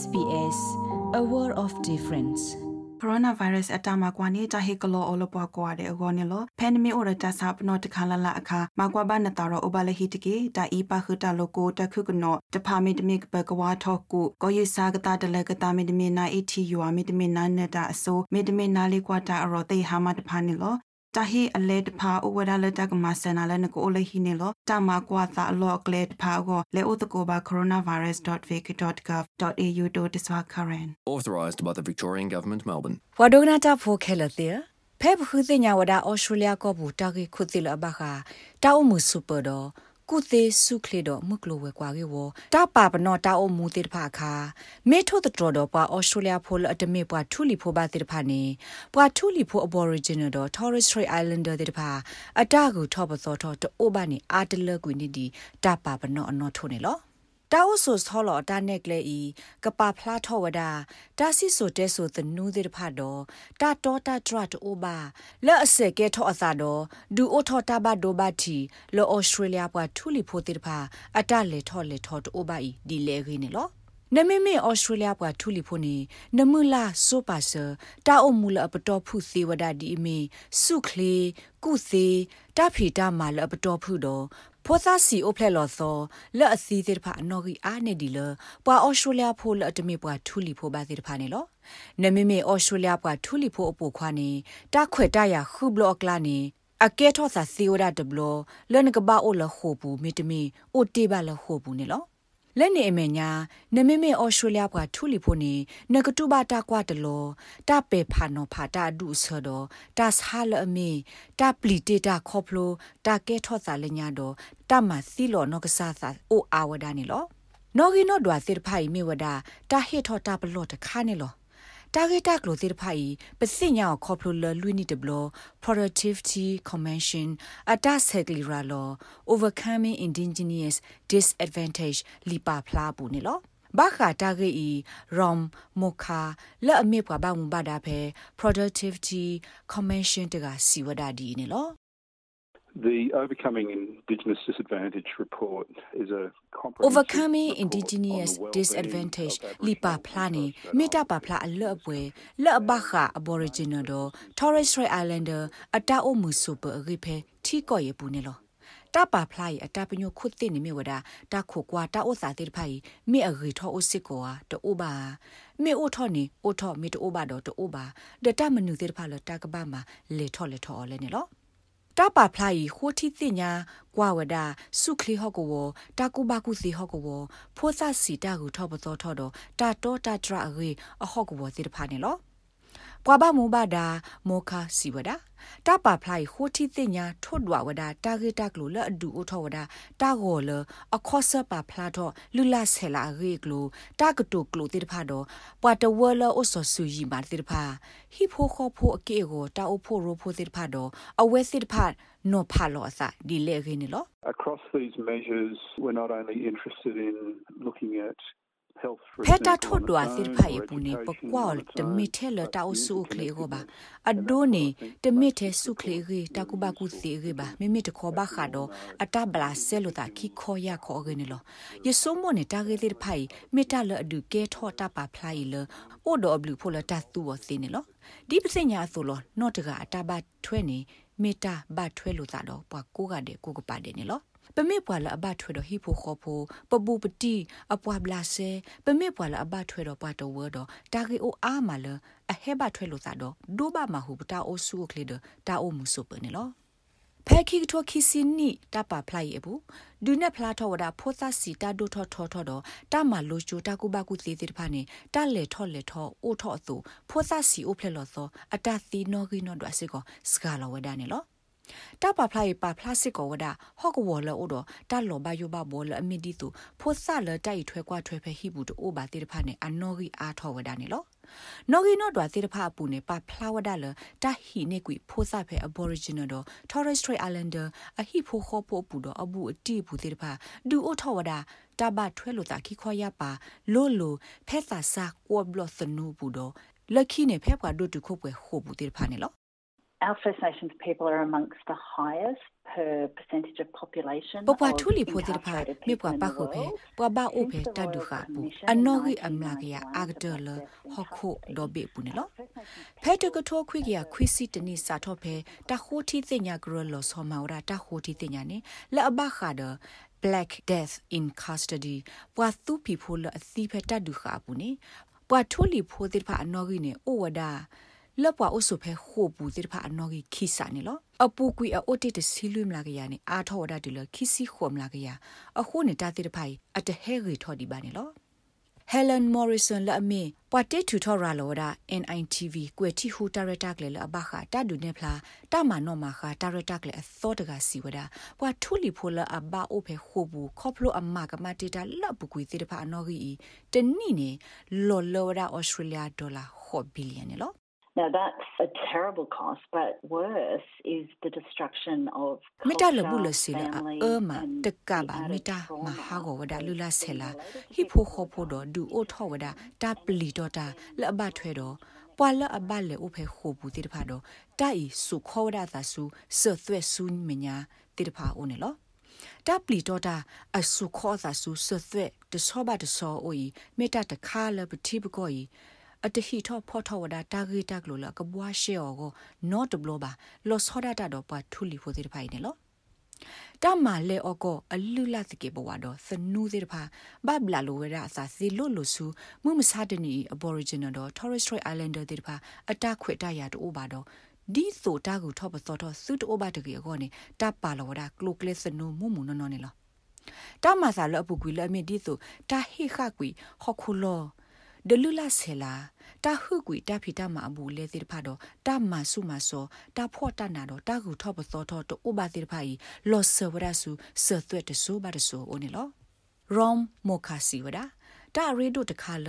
SBS a world of difference coronavirus အတမကွာနေတာဟေကလောအလပွားကွာတဲ့အကောနေလော pandemic အော်တာစာပနောတခါလလအခါမကွာဘာနတာရောအဘလဟီတကေတာအီပါခတာလိုကိုတခုကနောတဖာမီတမီဘကဝါထောကူကိုယစာကတာတလကတာမီတမီနာအီတီယူအမီတမီနာနတာအစိုးမီတမီနာလေးကွာတာအရောတေဟာမတဖာနေလော တာဟီအလေတဖာဥဝဒလတကမဆနာလနကိုလဟီနေလောတာမကွာသာလောကလေတဖာကိုလေဥတကိုဘာ coronavirus.vic.gov.au တို့တဆွာခရန် authorised by the Victorian Government Melbourne ဝဒနာတာဖိုခဲလတဲ့ဖဲဘခုသိညာဝဒအော်စတြေးလျကောဘူးတာကိခုတိလဘခာတာအမှုစူပါတော့ ကုသေးစုခလေတော့မကလိုဝဲကွာကေဝတာပါပနောတာအမှုတေတဖာခါမေထို့တတော်တော့ပွာအော်စတြေးလျဖိုလအတမေပွာထူလီဖိုဘာတေတဖာနေပွာထူလီဖိုအဘော်ရီဂျင်နယ်တော့ Torres Strait Islander တေတဖာအတကူထော့ပစောထော့တိုးဘာနေအာတလကွီနီဒီတာပါပနောအနော်ထိုးနေလော တာအိုဆိုဆောလောတာနက်ကလေဤကပဖလားထောဝဒတာစီဆိုတဲဆိုသနူးတဲ့ဖတ်တော့တာတောတာဒရတ်အိုဘာလဲ့အစက်ကဲထောအသာတော့ဒူအိုထောတာဘဒိုဘတီလောဩစတြေးလျပွားထူလီဖိုတဲ့ဖာအတလေထောလေထောတိုဘာဤဒီလေခင်းနေလောနမမေဩစတြေးလျပွားထူလီဖိုနေနမလာဆိုပါဆာတာအုံမူလအပတော်ဖုသေးဝဒဒီအမေစုခလေကုသေးတာဖီတာမာလအပတော်ဖုတော့ ဖောသစီအိုဖလက်လော်သောလက်အစီသေးတဖာအနော်ကြီးအားနေဒီလပွာအော်စတြေးလျဖိုလက်အတမေပွာထူလီဖိုပါသေးတဖာနေလောနမမေအော်စတြေးလျပွာထူလီဖိုအပူခွာနေတခွေတရခုဘလော့ကလာနေအကဲထောသာစီဝဒတဘလလနကဘာအိုလခိုဘူးမီတမီအိုတေဘလခိုဘူးနေလော လက်နေအမေညာနမမေဩစတြေးလျကထူလီဖို့နေနကတူဘာတာကွာတလောတာပေဖာနောဖာတာဒုဆဒတာဆာလအမေတာပလီတေတာခေါပလိုတာကဲထော့စာလညာတော့တာမစီလောနောကဆာသာအိုအာဝဒနေလောနော်ဂီနောဒွာစစ်ဖိုင်မေဝဒတာဟေထော့တာဘလော့တခါနေလော တာဂက်တာကလိုသေးတဖိုင်ပစိညာခေါပလိုလလွိနီတဘလ productivity convention အတဆက်လီရာလော overcoming indigenous disadvantage လီပါဖလာပူနေလောဘာခာတာဂေဤ rom mokha လက်အမြစ်ပွားဘာမူဘာဒါဖဲ productivity convention တကစီဝဒါဒီနေလော The Overcoming Indigenous Disadvantage report is a Overcoming Indigenous Disadvantage lipa plani meta pa phla allo apwe la ba kha Aboriginal do Torres Strait Islander ata o mu so pa ri phe thi ko ye pu ne lo တပါဖလိုက်အတပညုခုတ်တင်နေမြဝဒတခုကွာတအိုစာတိဖိုင်မေအဂီထောအိုစစ်ကောတိုးပါမေအိုထောနေအိုထောမေတိုးပါတော့တိုးပါဒတမနုတိဖာလတကဘာမှာလေထောလေထောလဲနေလော တပါဖလိုက်ခိုတီတင်ညာကွာဝဒစုခလီဟော့ကောတာကူဘာကူစီဟော့ကောဖိုးဆစီတာကူထောပသောထောတော့တာတောတာဒရာရေအဟော့ကောစီတဖာနေလော ကွာဘာမူဘာဒာမောခါစီဝဒတပါဖလိုက်ခိုတီတင်ညာထွတ်ဒွာဝဒတာဂေတာကလိုလအဒူအထောဝဒတာဂောလအခောဆပါဖလာတော့လူလာဆဲလာရေကလိုတာကတုကလိုတိတဖာတော့ပွာတဝလအဆဆူယီမာတိတဖာဟိဖိုခောဖိုအကေကိုတာအဖို့ရိုဖိုတိတဖာတော့အဝဲတိတဖာနောဖာလောအစဒီလေခင်းနော် Across these measures we're not only interested in looking at ဖက်တာထော့တွာသစ်ဖိုင်ပူနေပကွာတမီထဲလတာအဆုခလေကိုပါအဒိုနေတမီထဲဆုခလေရီတကူဘကူစီရီပါမိမိတခေါ်ပါခါတော့အတဘလာဆဲလိုတာခိခေါ်ရခေါ်ရနေလောယဆုမနေတာဂေသစ်ဖိုင်မေတာလအဒူကဲထော့တာပါဖလိုက်လအိုဒိုဘလူဖိုလတာသူဝစီနေလောဒီပစညာဆိုလောနော့တကအတဘထွဲနေမေတာဘထွဲလိုတာတော့ပွားကိုကတဲ့ကိုကပါတယ်နေလော ပမေပွာလအဘထွေတော့ဟိဖိုခေါဖိုပပူပတိအပွားဘလာဆဲပမေပွာလအဘထွေတော့ပွားတော့ဝတော့တာဂီအိုအားမလအဟဲဘထွေလို့သာတော့ဒိုဘာမဟုပတာအိုဆူကလေဒတာအိုမှုစုပနေလောဖဲခိထောခိစီနီတပါဖလိုက်ရဘူးဒုနဲ့ဖလားထောဝဒဖောသစီတာဒိုထောထောထောတော့တမလိုချိုတကူဘကူသေးသေးတဖာနေတလေထောလေထောအိုထောအသူဖောသစီအိုဖလက်လို့သောအတသီနောဂီနောဒွအစစ်ကိုစကာလောဝဒနေလော တပါဖလိုက်ပါဖလာစစ်ကောဝဒဟော့ကဝော်လောဒတလောဘယဘဘောလအမီဒီတူဖိုဆာလတိုက်ထွဲကွာထွဲဖဲဟိဘူးတိုဘာတိတဖာနေအနော်ဂီအားထောဝဒနေလောနော်ဂီနော့ဒွာတိတဖာပူနေပါဖလာဝဒလတဟီနေကွီဖိုဆာဖဲ aboriginal တော့ Torres Strait Islander အဟိဖိုခောပိုပူတော့အဘူးအတိဘူးတိတဖာဒူအိုထောဝဒတဘထွဲလို့တာခိခွာရပါလို့လို့ဖဲသာစာကောဘလသနူဘူးတော့လက်ခိနေဖဲကွာဒုတုခုပွဲဟိုဘူးတိတဖာနေလော Our First Nations people are amongst the highest per percentage of population. ပပထူလီဖိုတိဖာမေပွားပါခုဖေပပအိုဖေတဒုခပူအနော်ဂီအမလာကရအာဂတလဟခုဒောဘေပူနေလောဖဲတကထောခွိကရခွိစီတနိစာထောဖေတခိုတီတင်ညာဂရလောဆောမာဝရတခိုတီတင်ညာနေလအဘခါဒ black death in custody ပွာသူပီဖိုလအသီဖဲတဒုခပူနေပွာထူလီဖိုတိဖာအနော်ဂီနေအိုဝဒါ လက်ပွားအဆုဖဲခိုပူတိဖာအနော်ဂီခိစာနေလောအပူကွေအိုတိတစီလွမလာကရနေအာထောဝဒတူလခိစီခုမလာကရအခုနေတာတိတဖိုင်အတဟဲရီထော်ဒီပါနေလော Helen Morrison la me pate tutorial lo da NITV ကွယ်တီဟူတာရတာကလေလဘခတာဒုနေဖလာတာမနောမခတာရတာကလေအသောတကစီဝဒါပွာထူလီဖိုလအဘအိုဖေခိုဘူးခေါပလိုအမကမတေတာလပကွေတိတဖာနော်ဂီတနိနေလောလောဒါ Australia dollar ဟဘီလီယံနော် Now that's a terrible cost, but worse is the destruction of mita le bu le sila a ma te ka ba mita ma ha go wada lu la sela hi pho kho pho do du o tho wada ta pli do ta le ba thwe do ပွာလအဘလေဥဖေခုဘူးတိတဖာတော့တိုင်စုခေါ်ရတာစုဆွသွဲဆုမညာတိတဖာအိုနေလောတပ်ပလီတော့တာအစုခေါ်တာစုဆွသွဲတဆောပါတဆောအိုဤမေတ္တာတခါလပတိပကိုဤ အတဟီထောဖောထောဝဒတာဂီတက်လို့လကဘွားရှေအောကိုနော့တဘလဘာလောဆောဒတာတော့ပတ်ထူလီဖိုစီတဖိုင်နေလောတမလေအကောအလူလာစကေဘဝတော့စနူးစီတဖာဘဘလာလိုဝရအစာစီလွတ်လို့ဆူမှုမစားတနီ Aboriginal တော့ Torres Strait Islander တိတဖာအတခွေတရတူပါတော့ဒီဆိုတာကူထောပစောတော့စုတိုဘာတကေကောနေတပါလောဝဒကလုကလစနူမှုမှုနော်နော်နေလောတမဆာလအပူကွေလအမီဒီဆိုတာဟိခကွေဟခုလော ဒလူလာဆဲလာတာဟုကွေတာဖီတာမအဘူးလေတိဖာတော့တာမဆုမဆောတာဖော့တနာတော့တာကူထောပသောတော့တူဘာတိဖာဤလောဆဝရဆုဆသွက်တဆူဘာတဆူအိုနေလောရောမ်မိုခါစီဝဒတာရေဒိုတခါလ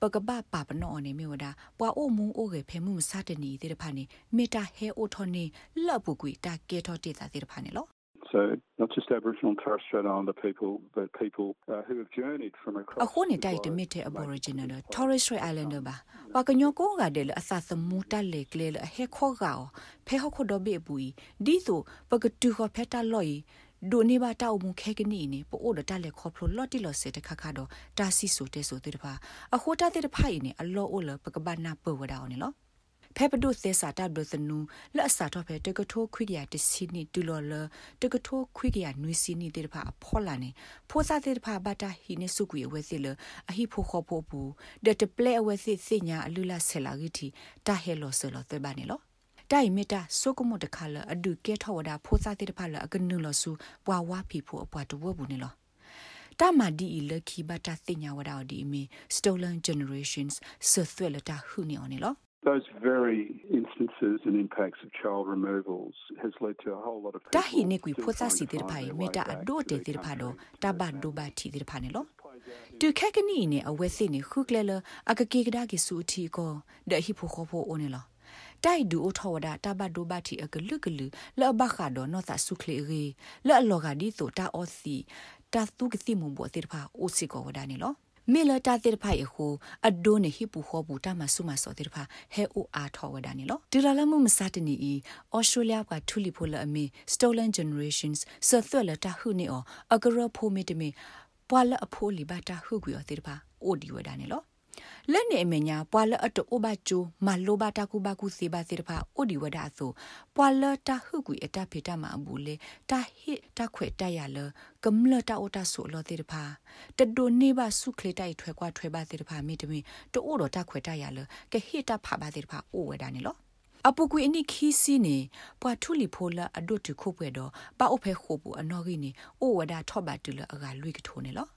ပကပပပနောနေမြဝဒပွာအိုမူအိုကေဖေမှုမစတနီတိဖာနေမေတာဟဲအိုထောနေလပ်ပူကွေတာကေထောတိတာတိဖာနေလော So not just Aboriginal and Torres Strait Islander people, but people uh, who have journeyed from across. အခုနေတိုက်တမစ်တဲ့ Aboriginal Torres Strait Islander ပါ။ဘာကညောကိုကတဲ့အသသမူတက်လေကလေဟဲခေါကောဖဲဟခုဒဘေပူဒီဆိုပကတူခဖက်တာလော်ဒိုနေပါတောက်မှုခဲကနီနေပို့ဒတက်လက်ခေါပလိုလော်တီလော်စတဲ့ခခါတော့တာစီဆိုတဲ့ဆိုတဲ့တဖာအခုတတဲ့တဖိုင်နေအလောအိုလပကဘာနာပဝဒါအောင်နော် ဖဲပဒုသေစာတဘလသနူလက်အစာတော့ဖဲတကထိုးခွိကရတစီနီတူလော်လတကထိုးခွိကရနွေစီနီတေဖာအဖောလာနေဖိုးစားတေဖာဘတာဟီနေစုကွေဝဲစီလအဟိဖိုခေါဖိုပူဒတပလဲအဝဲစီစညာအလူလာဆဲလာဂီတီတာဟဲလောဆလောသေးပါနေလောတိုင်မီတာဆိုကမတခါလအဒုကဲထောဝဒါဖိုးစားတေဖာလအကနုလဆူပွာဝါဖီဖိုအပွားတဝဘူးနေလောတာမဒီလခီဘတာစညာဝဒါဒီမီ stolen generations ဆွဆွဲလတာဟူနေအောင်နေလော Those very instances and impacts of child removals has led to a whole lot of ta hi ne kui photsa si dir phai meta ado te dir pha do ta ba do ba thi dir pha ne lo tu kha ka ni ne awe si ne khu kle lo akake kada ki su thi ko de hi pho kho pho o ne lo တိုက်ဒူအထောဝဒတာဘဒိုဘတီအကလုကလူလောဘခါဒနောသဆုခလေရီလောလောဂဒီဆိုတာအောစီတာသူကတိမဘောတိဖာအိုစီကောဝဒနေလော မေလတာတိဖိုင်ခုအဒိုနေဟိပူခောဘူးတမဆုမစောတိဖာဟဲအိုအားထောဝဒနီလောဒီလာလမှုမစတနီဤဩစတြေးလျကထူလီဖိုလအမီ stolen generations ဆသွက်လတာဟုနေအောအကရဖိုမီတမီပွာလအဖိုးလီဘတာဟုကွေောတိဖာအိုဒီဝဒနီလော လက်နေမညာပွာလအတိုဘချိုမလိုဘတာကူဘကူစေပါစေတဖာအိုဒီဝဒါဆိုပွာလတာဟုကွေအတဖေတမအဘူးလေတာဟစ်တခွေတရလကမ္လတာအိုတာဆိုလောတေတဖာတဒိုနေပါစုခလေတိုက်ထွဲကွာထွဲပါစေတဖာမိတမီတိုအိုတော့တခွေတရလကဟစ်တဖာပါစေတဖာအိုဝဒါနေလောအပုကွေအနိခီစီနေပွာထူလီဖိုလာအဒုတ်တခုပွဲတော့ပါအုပ်ဖဲခိုးပူအနော်ကြီးနေအိုဝဒါထော့ပါတူလအကလွိကထိုးနေလော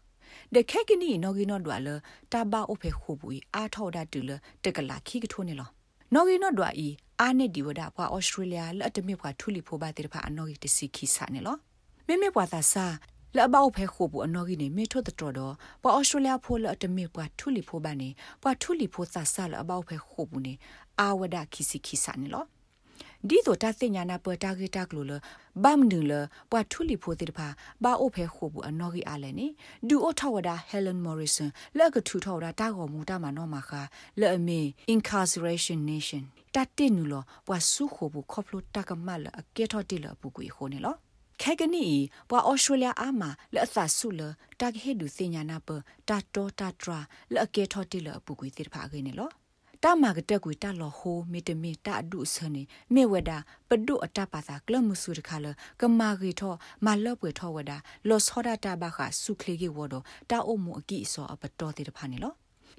ဒခက်ကနီနော်ဂီနော်ဒွာလတာဘာအိုဖေခုပူအာထောဒါတူလတကလာခိကထိုးနေလောနော်ဂီနော်ဒွာဤအာနေဒီဝဒါပွာဩစတြေးလျလတ်တမေပွာထူလီဖိုဘာတေဖာအနော်ဂီတစီခိစာနေလောမေမေပွာသာစာလအဘောက်ဖဲခုပူအနော်ဂီနေမေထွတ်တော်တော့ပွာဩစတြေးလျဖိုလအတမေပွာထူလီဖိုဘာနေပွာထူလီဖိုသာစာလအဘောက်ဖဲခုပူနေအာဝဒခိစီခိစာနေလော ဒီတော့တသိညာနာပတာဂီတာကလိုလဘမ်နူလပွားထူလီဖိုတိတဖာဘာအိုဖဲခိုဘူးအနော်ဂီအားလဲနေဒူအိုထဝဒါဟဲလန်မော်ရီဆန်လက်ကထူထော်ဒါတာကောမူတာမနော်မခါလဲအမေ incarceration nation တတိနူလပွားဆုခိုဘူးခေါပလိုတကမလအကဲထော်တိလပူကွေခိုနေလောခဲကနီပွာဩစတြေးလျအာမာလက်အသဆုလတာဂဟေဒူစညာနာပတာတောတာတရာလက်အကဲထော်တိလပူကွေတိဖာခေနေလော တာမာကတက်ကွေတာလောဟိုမီတမီတာအဒုဆနေမေဝဒပဒုအတပါသာကလမှုစုတခါလကမာဂီထောမလော့ပွေထောဝဒလောစောဒတာဘခဆုခလေကေဝဒတာအုံမူအကိဆောအပတော်တိတဖာနေလော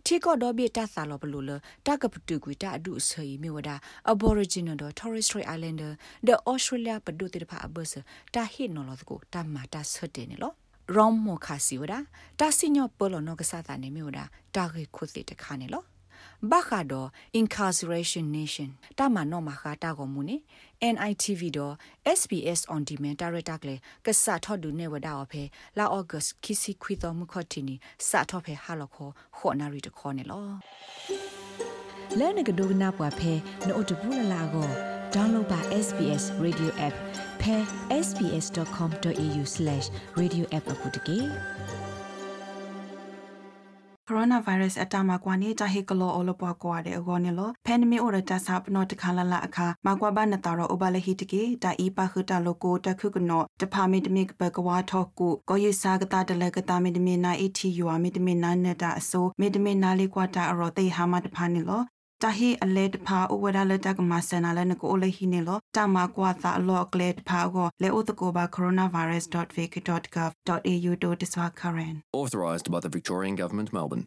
တီကောဒဘီတာဆာလောဘလူလတာကပတူကွေတာအဒုဆေးမေဝဒ Aboriginal ဒ Torres Strait Islander the Australia ပဒုတိတဖာအဘဆတာဟိနော်လောကိုတာမာတာဆတ်တယ်နေလောရောမခါစီဝဒတာစညောပလောနောကစားတာနေမြေဝဒတာခေခုတိတခါနေလော ဘာခါဒ incarceration nation တာမနောမခါတာကိုမူနေ NITV တော့ SBS on demand director ကလေကဆာထော်ဒူနေဝဒါအဖေလာ August ခီစီခွီတော်မခတ်တီနီစာထော်ဖေဟာလခေါ်ခေါ်နာရီတခေါ်နေလောလဲနကဒိုနာပွားဖေနို့တဘူးလာလာကို download ပါ SBS radio app ဖဲ sbs.com.au/radioapp အပုတ်တကေ ကိုရိုနာဗိုင်းရပ်စ်အတမကွာနေတဟေကလောအလပွားကွာတဲ့အကောနေလောဖန်နမီအိုရတဆာပနောတခါလလအခါမကွာဘနတာရောအဘလဟီတကေတာအီပါခတာလိုကိုတခုကနောတဖာမီတမီကပကဝါထောကုကိုယစာကတာတလကတာမီတမီနာအီတီယူအမီတမီနာနတာအစိုးမီတမီနာလေးကွာတာအရောတေဟာမတဖာနေလောတာဟီအလဲတဖာဥဝဒလက်တကမဆနာလနကိုအလဟီနေလောတာမကွာသာအလောကလေတဖာကိုလေဥတကိုဘာ coronavirus.vic.gov.au တို့တဆွာ current Authorised by the Victorian Government, Melbourne.